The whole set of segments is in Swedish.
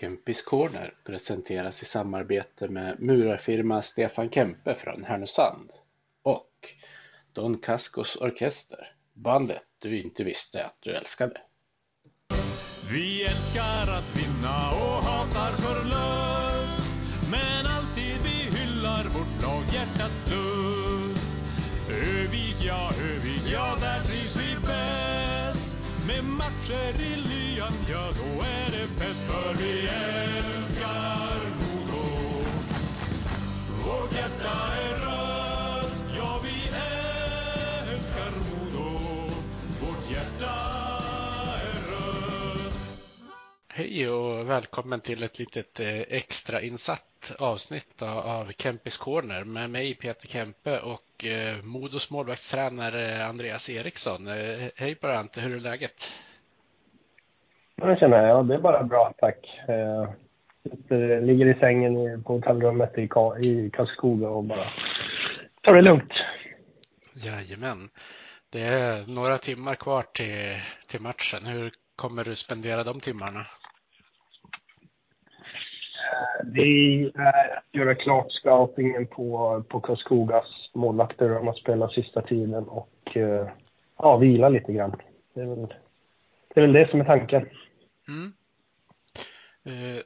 Kempis Corner presenteras i samarbete med murarfirma Stefan Kempe från Härnösand och Don Cascos Orkester, bandet du inte visste att du älskade. Vi älskar att vinna och hatar förlust Men alltid vi hyllar vårt lag hjärtats lust Övik, ja, Övik, ja, där trivs vi bäst Med matcher i Hej och välkommen till ett litet eh, extra insatt avsnitt av- Kempis Corner med mig Peter Kempe och eh, Modos målvaktstränare Andreas Eriksson. Eh, Hej på dig Ante, hur är läget? Jag känner jag, det är bara bra tack. Sitter, ligger i sängen på hotellrummet i, Ka- i Karlskoga och bara tar det lugnt. Jajamän. Det är några timmar kvar till, till matchen. Hur kommer du spendera de timmarna? Det är att göra klart scoutingen på, på Karlskogas målvakter. De har spelat sista tiden och eh, ja, vila lite grann. Det är, väl, det är väl det som är tanken. Mm. Eh,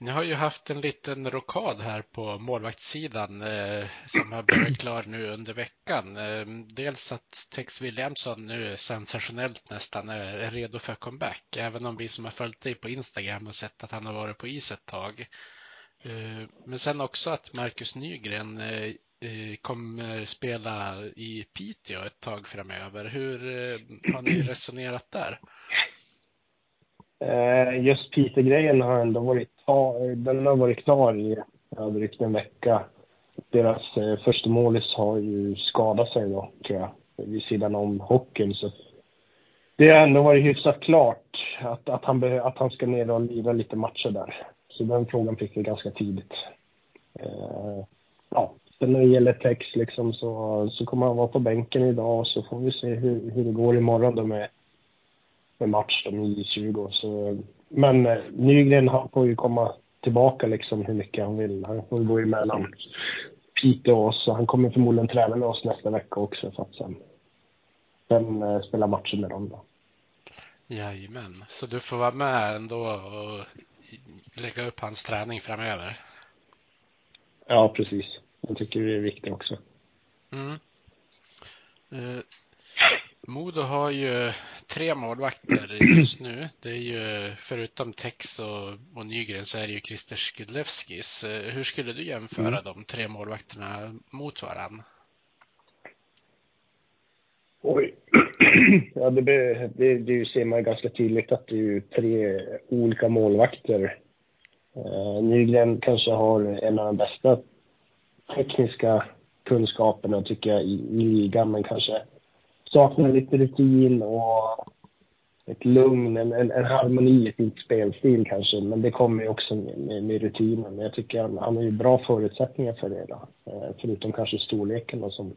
ni har ju haft en liten rockad här på målvaktssidan eh, som har blivit klar nu under veckan. Eh, dels att Tex Williamson nu sensationellt nästan är, är redo för comeback, även om vi som har följt dig på Instagram har sett att han har varit på is ett tag. Eh, men sen också att Marcus Nygren eh, eh, kommer spela i Piteå ett tag framöver. Hur har ni resonerat där? Just Piteå-grejen har ändå varit, den har varit klar i drygt en vecka. Deras första målis har ju skadat sig då, tror jag, vid sidan om hockeyn. Så det har ändå varit hyfsat klart att, att, han, att han ska ner och lira lite matcher där. Så den frågan fick vi ganska tidigt. Eh, ja, sen när det gäller Tex liksom så, så kommer han vara på bänken idag och så får vi se hur, hur det går imorgon då med med match då med J20. Så, men eh, Nygren han får ju komma tillbaka liksom hur mycket han vill. Han får gå emellan Piteå och oss. Han kommer förmodligen träna med oss nästa vecka också för att sen, sen eh, spela matcher med dem då. Jajamän, så du får vara med ändå och lägga upp hans träning framöver. Ja, precis. Jag tycker det är viktigt också. Mm. Eh, Modo har ju tre målvakter just nu. Det är ju förutom Tex och, och Nygren så är det ju Christer Skydlewskis. Eh, Hur skulle du jämföra Mm. de tre målvakterna mot varann? Oj. ja, det, be- det, det ser man ju ganska tydligt att det är ju tre olika målvakter. Eh, Nygren kanske har en av de bästa tekniska kunskaperna tycker jag i, i ligan, men kanske saknar lite rutin och ett lugn, en, en, en harmoni i sin spelstil kanske. Men det kommer ju också med, med, med rutinen. Men jag tycker han, han har ju bra förutsättningar för det. Då. Eh, förutom kanske storleken då, som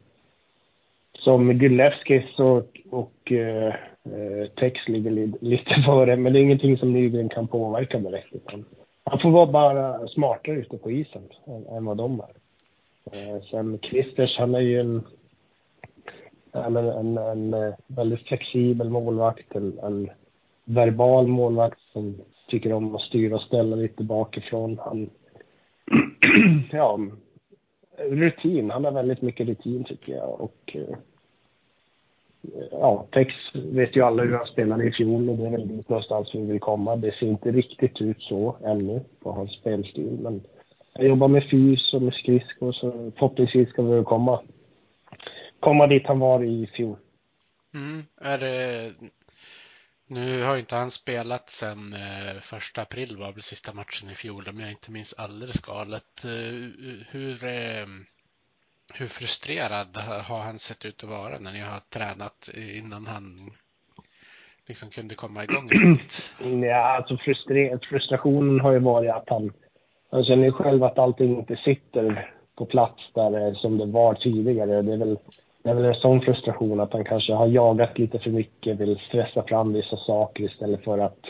som Gulevskis och, och eh, eh Tex ligger lite före. Men det är ingenting som Nygren kan påverka direkt. Utan han får vara bara smartare ute på isen än, än vad de är. Eh, sen Christers, han är ju en, en, en, en, eh, väldigt flexibel målvakt. En, en verbal målvakt som tycker om att styra och ställa lite bakifrån. Han, ja, rutin. Han har väldigt mycket rutin tycker jag. Och, eh, ja, Tex vet ju alla hur han spelade i fjol och det är väl dit någonstans vi vill komma. Det ser inte riktigt ut så ännu på hans spelstil. Men jag jobbar med fys och med skridskor så förhoppningsvis ska vi väl komma, komma dit han var i fjol. Mm. Är det... Nu har ju inte han spelat sedan eh, första april var väl sista matchen i fjol om jag inte minns alldeles galet. Eh, hur, eh, hur frustrerad har han sett ut att vara när ni har tränat innan han liksom kunde komma igång riktigt? Ja, alltså frustrationen har ju varit att han, han känner ju själv att allting inte sitter på plats där eh, som det var tidigare. Det är väl, det är väl en sån frustration att han kanske har jagat lite för mycket, vill stressa fram vissa saker istället för att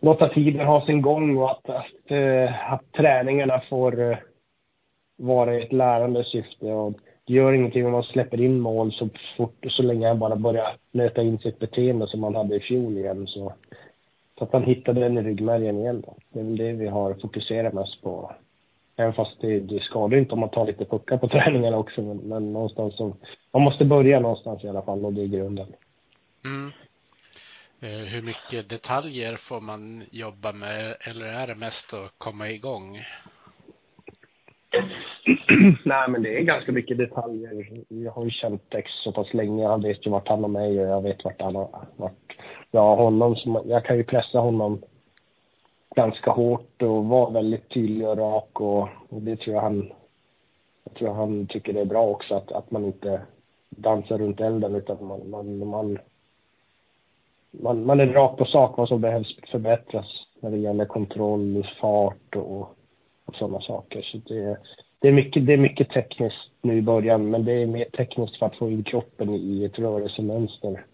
låta tiden ha sin gång och att, att, eh, att träningarna får vara ett lärande syfte. Och det gör ingenting om man släpper in mål så fort, så länge han bara börjar nöta in sitt beteende som han hade i fjol igen. Så, så att han hittade den i ryggmärgen igen. Då. Det är väl det vi har fokuserat mest på. Även fast det, det skadar inte om man tar lite puckar på träningarna också. Men, men någonstans så, man måste börja någonstans i alla fall och det är grunden. Mm. Eh, hur mycket detaljer får man jobba med eller är det mest att komma igång? Nej, men det är ganska mycket detaljer. Jag har ju känt Tex så pass länge. Han vet ju vart han har mig och jag vet vart han har varit. Jag har honom som, jag kan ju pressa honom ganska hårt och vara väldigt tydlig och rak och, och det tror jag han, jag tror han tycker det är bra också att, att man inte dansar runt elden utan man, man, man, man, man är rak på sak vad som behövs förbättras när det gäller kontroll, fart och sådana saker. Så det, det, är mycket, det är mycket tekniskt nu i början, men det är mer tekniskt för att få in kroppen i ett rörelsemönster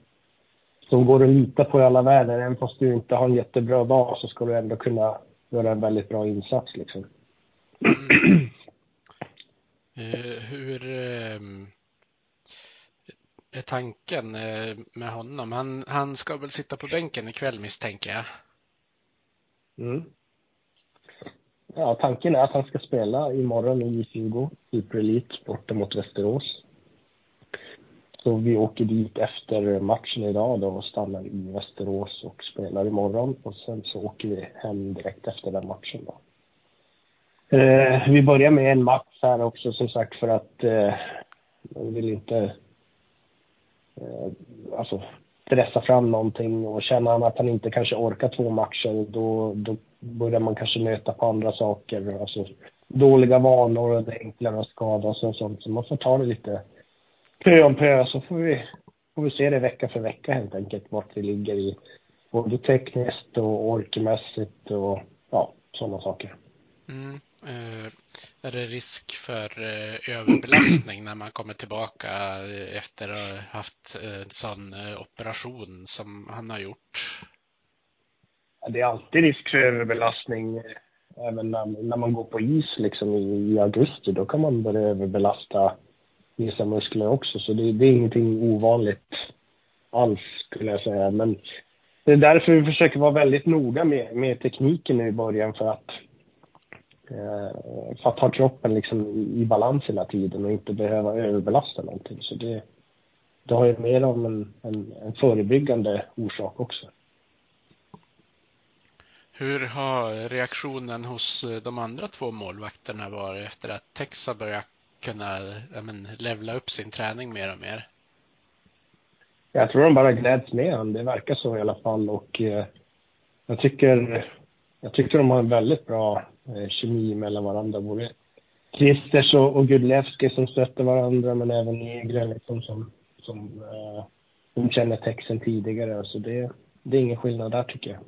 som går att lita på i alla världar. Även fast du inte har en jättebra dag så ska du ändå kunna göra en väldigt bra insats liksom. Mm. Uh, hur uh, är tanken uh, med honom? Han, han ska väl sitta på bänken ikväll misstänker jag? Mm. Ja, tanken är att han ska spela imorgon i 20 Super Elite borta mot Västerås. Så vi åker dit efter matchen idag då och stannar i Västerås och spelar imorgon. Och sen så åker vi hem direkt efter den matchen då. Eh, vi börjar med en match här också som sagt för att eh, vi vill inte eh, alltså stressa fram någonting och känner han att han inte kanske orkar två matcher då, då börjar man kanske möta på andra saker. Alltså dåliga vanor och det är enklare att skada sig och sånt. Så man får ta det lite pö om pö så får vi, får vi se det vecka för vecka helt enkelt vart vi ligger i både tekniskt och orkmässigt och ja, sådana saker. Mm. Eh, är det risk för eh, överbelastning när man kommer tillbaka eh, efter att ha haft eh, en sån eh, operation som han har gjort? Det är alltid risk för överbelastning eh, även när, när man går på is liksom i, i augusti. Då kan man börja överbelasta vissa muskler också. Så det, det, är ingenting ovanligt alls skulle jag säga. Men det är därför vi försöker vara väldigt noga med, med tekniken nu i början för att, eh, för att ha kroppen liksom i, balans hela tiden och inte behöva överbelasta någonting. Så det, det har ju mer av en, en, en förebyggande orsak också. Hur har reaktionen hos eh, de andra två målvakterna varit efter att Tex har börjat kunna men, levla upp sin träning mer och mer? Jag tror de bara gläds med honom. Det verkar så i alla fall. Och eh, jag tycker, jag tycker de har en väldigt bra eh, kemi mellan varandra. Både Christers och, och Gudlevski som stöttar varandra, men även Nygren liksom som, som eh, de känner texten tidigare. Så det, det är ingen skillnad där tycker jag.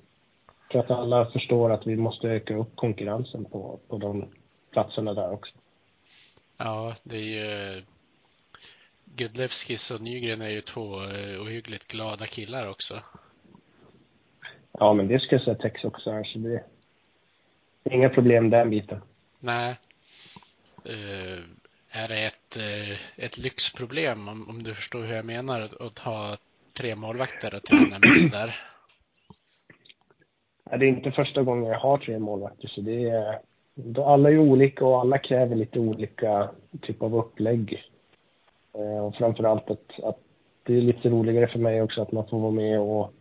Tror att alla förstår att vi måste öka upp konkurrensen på, på de platserna där också. Ja, det är ju Gudlevskis och Nygren är ju två eh, ohyggligt glada killar också. Ja, men det ska jag säga Tex också här, så det är inga problem den biten. Nej. Uh, är det ett, uh, ett lyxproblem, om, om du förstår hur jag menar, att, att ha tre målvakter att träna med sådär? Det är inte första gången jag har tre målvakter, så det är alla är olika och alla kräver lite olika typ av upplägg. Eh, och framförallt att, att det är lite roligare för mig också att man får vara med och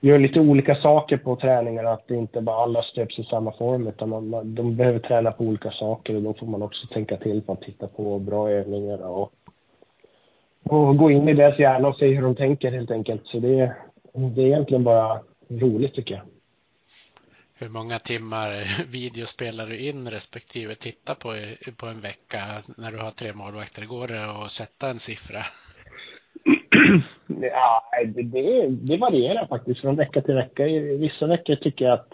göra lite olika saker på träningarna. Att det inte bara alla stöps i samma form utan man, de behöver träna på olika saker och då får man också tänka till på att titta på bra övningar och, och gå in i deras hjärna och se hur de tänker helt enkelt. Så det, det är egentligen bara roligt tycker jag hur många timmar video spelar du in respektive tittar på på en vecka när du har tre målvakter? Går det att sätta en siffra? Ja, det, det, det varierar faktiskt från vecka till vecka. I vissa veckor tycker jag att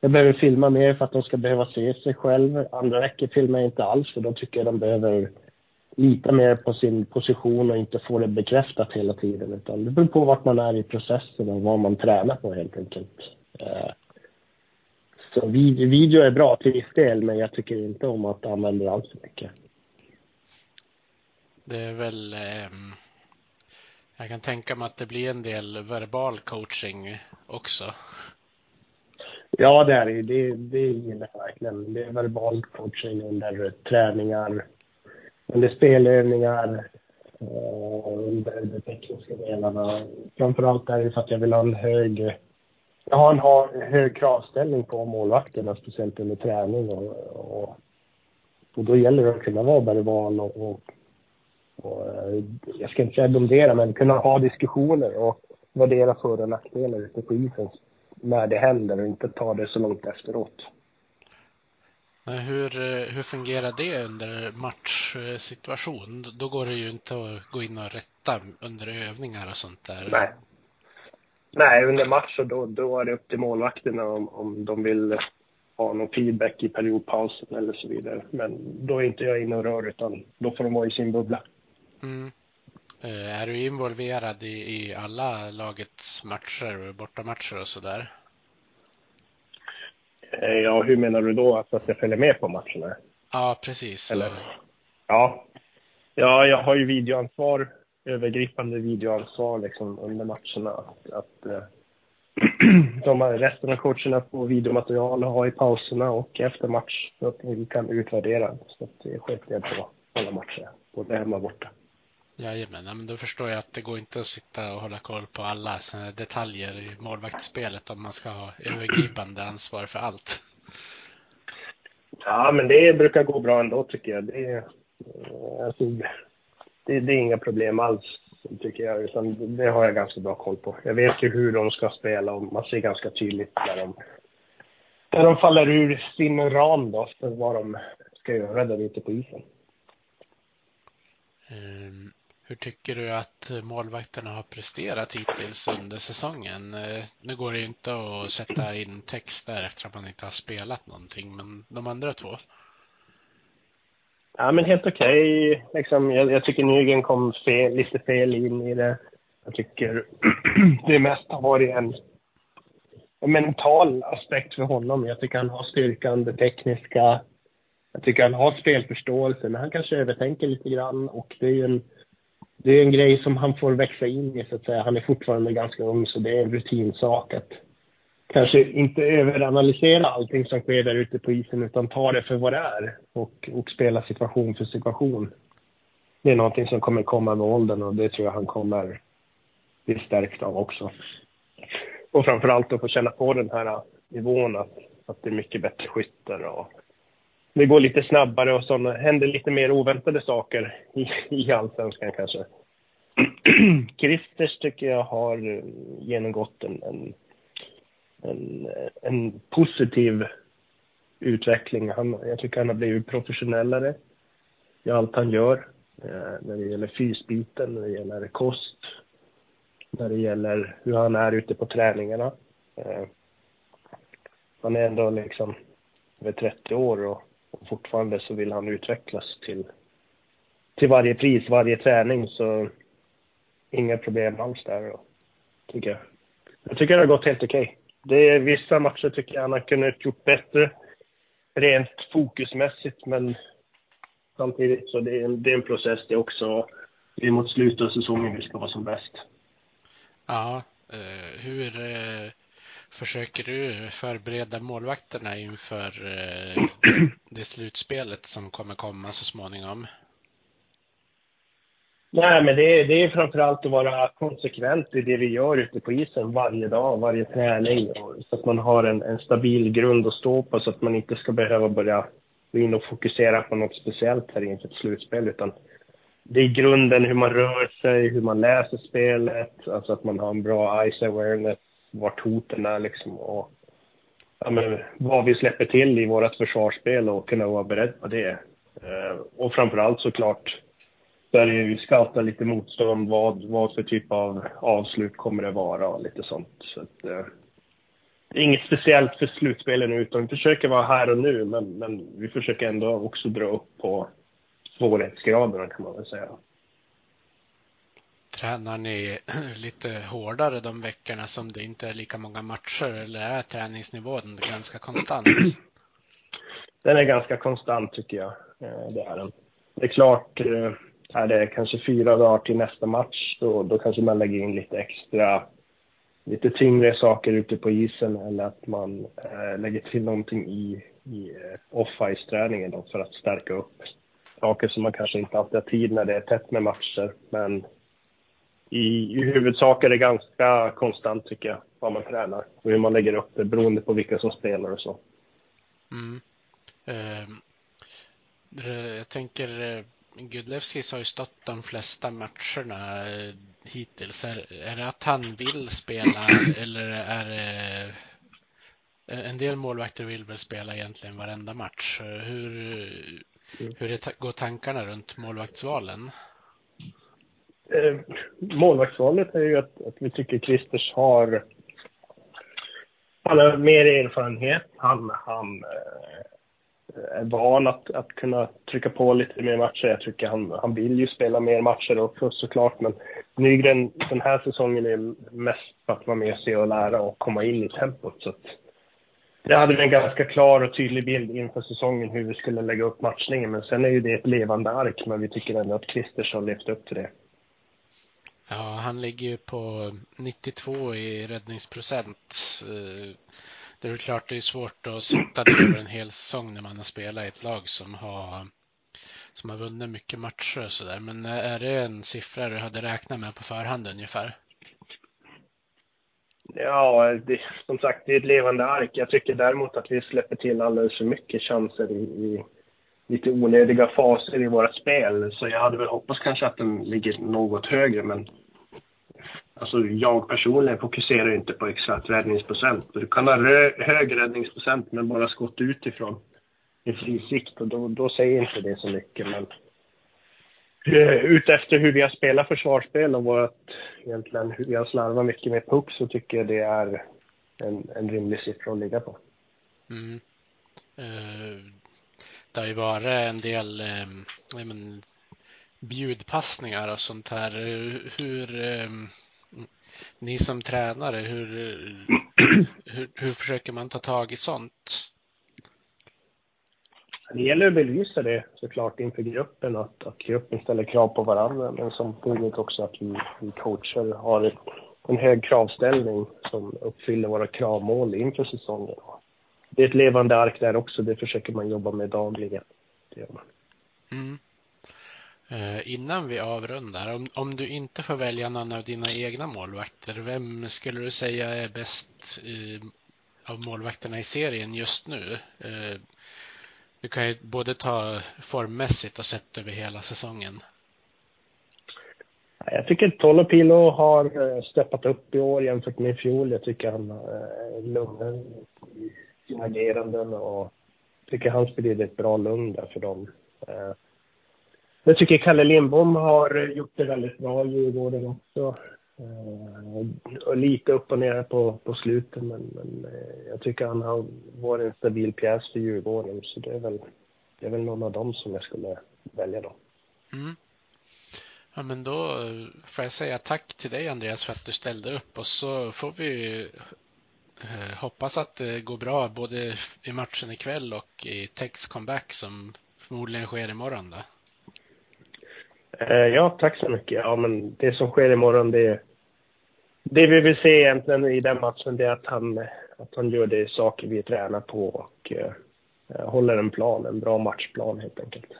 jag behöver filma mer för att de ska behöva se sig själv. Andra veckor filmar jag inte alls för då tycker jag de behöver lita mer på sin position och inte få det bekräftat hela tiden. Utan det beror på vart man är i processen och vad man tränar på helt enkelt. Eh, så video är bra till viss del, men jag tycker inte om att använda det allt för mycket. Det är väl... Eh, jag kan tänka mig att det blir en del verbal coaching också. Ja, det är det. Det, det gillar jag verkligen. Det är verbal coaching under träningar, under spelövningar, eh, under de tekniska delarna. Framförallt är det för att jag vill ha en hög jag har en hög kravställning på målvakterna, speciellt under träning. Och, och, och då gäller det att kunna vara verbal och, och, och, eh, jag ska inte säga domdera, men kunna ha diskussioner och värdera för och nackdelar ute på isen när det händer och inte ta det så långt efteråt. Men hur, eh, hur fungerar det under matchsituation? Då går det ju inte att gå in och rätta under övningar och sånt där. Nej, Nej, under match då, då är det upp till målvakterna om, om de vill ha någon feedback i periodpausen eller så vidare. Men då är inte jag inne och rör utan då får de vara i sin bubbla. Mm. Eh, är du involverad i, i alla lagets matcher, bortamatcher och sådär? Eh, ja, hur menar du då? Alltså att jag följer med på matcherna? Ja, precis. Eller? Ja. ja, jag har ju videoansvar övergripande videoansvar liksom under matcherna. Att, att eh, de resten av coacherna får videomaterial att ha i pauserna och efter match så att vi kan utvärdera. Så att det är självklart på alla matcher, både hemma och borta. Jajamän, men då förstår jag att det går inte att sitta och hålla koll på alla detaljer i målvaktsspelet om man ska ha övergripande ansvar för allt. Ja, men det brukar gå bra ändå tycker jag. Det, är, alltså, det, det, är inga problem alls, tycker jag. Utan det har jag ganska bra koll på. Jag vet ju hur de ska spela och man ser ganska tydligt när de, när de faller ur sin ram då, för vad de ska göra där ute på isen. Mm. hur tycker du att målvakterna har presterat hittills under säsongen? Eh, nu går det ju inte att sätta in text där eftersom man inte har spelat någonting, men de andra två? Ja, men helt okej. Okay. Liksom, jag, jag, tycker Nygren kom fel, lite fel in i det. Jag tycker det mest har varit en, en mental aspekt för honom. Jag tycker han har styrkan, det tekniska. Jag tycker han har spelförståelse, men han kanske övertänker lite grann. Och det är en, det är en grej som han får växa in i, så att säga. Han är fortfarande ganska ung, så det är en rutinsak att kanske inte överanalysera allting som sker där ute på isen utan ta det för vad det är och, och spela situation för situation. Det är någonting som kommer komma med åldern och det tror jag han kommer bli stärkt av också. Och framförallt att få känna på den här nivån att, att det är mycket bättre skyttar och det går lite snabbare och sådana händer lite mer oväntade saker i, i allsvenskan kanske. Christers tycker jag har genomgått en, en en, en positiv utveckling. Han, jag tycker han har blivit professionellare i allt han gör. Eh, när det gäller fysbiten, när det gäller kost, när det gäller hur han är ute på träningarna. Eh, han är ändå liksom över 30 år och, och fortfarande så vill han utvecklas till, till varje pris, varje träning. Så inga problem alls där, då, tycker jag. Jag tycker det har gått helt okej. Det är vissa matcher tycker jag han har kunnat gjort bättre. Rent fokusmässigt, men samtidigt så det är en, det är en process det också. Det är mot slutet av säsongen vi ska vara som bäst. Ja, eh, hur eh, försöker du förbereda målvakterna inför eh, det slutspelet som kommer komma så småningom? Nej, men det är, det är framförallt att vara konsekvent i det vi gör ute på isen varje dag, varje träning. Så att man har en, en stabil grund att stå på så att man inte ska behöva börja gå in och fokusera på något speciellt här inför ett slutspel. Utan det är grunden hur man rör sig, hur man läser spelet, alltså att man har en bra ice awareness, vart hoten är liksom och ja, men, vad vi släpper till i vårt försvarsspel och kunna vara beredd på det. Uh, och framförallt såklart börjar ju scouta lite motstånd. Vad, vad för typ av avslut kommer det vara och lite sånt. Så att, eh, är inget speciellt för slutspelen nu, utan vi försöker vara här och nu, men, men vi försöker ändå också dra upp på svårighetsgraderna kan man väl säga. Tränar ni lite hårdare de veckorna som det inte är lika många matcher eller är träningsnivån ganska konstant? Den är ganska konstant tycker jag. Eh, det är den. Det är klart, eh, är det kanske fyra dagar till nästa match, då, då kanske man lägger in lite extra, lite tyngre saker ute på isen eller att man eh, lägger till någonting i, i eh, off-ice-träningen då för att stärka upp saker som man kanske inte alltid har tid när det är tätt med matcher. Men i, i huvudsak är det ganska konstant tycker jag, vad man tränar och hur man lägger upp det beroende på vilka som spelar och så. Mm. Eh, jag tänker eh, Gudlevskis har ju stått de flesta matcherna uh, hittills. Är, är det att han vill spela eller är det en del målvakter vill väl spela egentligen varenda match. Hur, mm. hur är, går tankarna runt målvaktsvalen? eh, målvaktsvalet är ju att, att vi tycker Christers har han har mer erfarenhet. Han, han eh, Eh, är van att, att kunna trycka på lite mer matcher. Jag tycker han, han vill ju spela mer matcher också såklart. Men Nygren den här säsongen är mest för att vara med och se och lära och komma in i tempot. Så att, det hade vi en ganska klar och tydlig bild inför säsongen hur vi skulle lägga upp matchningen. Men sen är ju det ett levande ark. Men vi tycker ändå att Christers har levt upp till det. Ja, han ligger ju på 92 i räddningsprocent. Eh, det är klart det är svårt att sätta det över en hel säsong när man har spelat i ett lag som har som har vunnit mycket matcher och sådär. Men eh, är det en siffra du hade räknat med på förhand ungefär? Ja, det, som sagt, det är ett levande ark. Jag tycker däremot att vi släpper till alldeles för mycket chanser i, i lite onödiga faser i våra spel. Så jag hade väl hoppats kanske att den ligger något högre, men alltså jag personligen fokuserar inte på exakt räddningsprocent. Du kan ha hög räddningsprocent men bara skott utifrån i fri sikt och då, då säger inte det så mycket. Men eh, utefter hur vi har spelat försvarsspel och vårt, egentligen hur vi har slarvat mycket med puck så tycker jag det är en, en rimlig siffra att ligga på. Mm. Uh, det har ju varit en del eh, men, bjudpassningar och sånt här. Hur, eh, ni som tränare, hur, hur, hur försöker man ta tag i sånt? Det gäller att belysa det såklart inför gruppen, att, att gruppen ställer krav på varandra, men samtidigt också att vi, vi coacher har ett, en hög kravställning som uppfyller våra kravmål inför säsongen det är ett levande ark där också. Det försöker man jobba med dagligen. Det gör man. Mm. Eh, innan vi avrundar, om, om du inte får välja någon av dina egna målvakter, vem skulle du säga är bäst i, av målvakterna i serien just nu? Eh, du kan ju både ta formmässigt och sett över hela säsongen. Jag tycker Tolopilo har eh, steppat upp i år jämfört med i fjol. Jag tycker han är lugnare sina ageranden och tycker han sprider ett bra lugn där för dem. Jag tycker Kalle Lindbom har gjort det väldigt bra i Djurgården också. Eh, och lite upp och ner på, på slutet, men, men eh, jag tycker han har varit en stabil pjäs för Djurgården. Så det är väl, det är väl någon av dem som jag skulle välja då. Mm. Ja, men då eh, får jag säga tack till dig Andreas för att du ställde upp och så får vi hoppas att det går bra både i matchen ikväll och i Tex comeback som förmodligen sker imorgon. Då. Eh, ja, tack så mycket. Ja, men det som sker imorgon, det, det vi vill se egentligen i den matchen, det är att han, att han gör de saker vi tränar på och uh, håller en plan, en bra matchplan helt enkelt.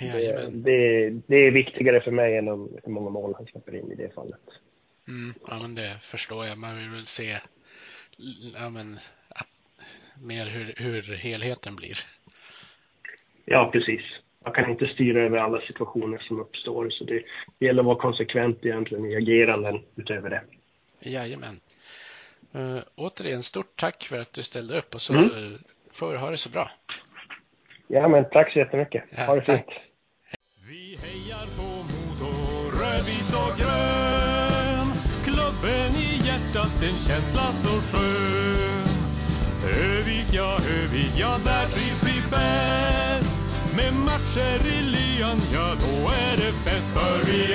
Det, det, det, är viktigare för mig än hur många mål han släpper in i det fallet. Mm, ja, men det förstår jag. Man vill väl se ja, men, mer hur, hur helheten blir. Ja, precis. Man kan inte styra över alla situationer som uppstår, så det, det gäller att vara konsekvent egentligen i ageranden utöver det. Jajamän. Uh, återigen, stort tack för att du ställde upp och så mm. uh, får du ha det så bra. Ja, men tack så jättemycket. Ja, ha det tack. fint. Vi hejar på Modo, rödvit och grön. Klubben i hjärtat, en känsla så skön. Övik, ja, Övik, ja, där matcher i lyan, ja, då är det fest. För vi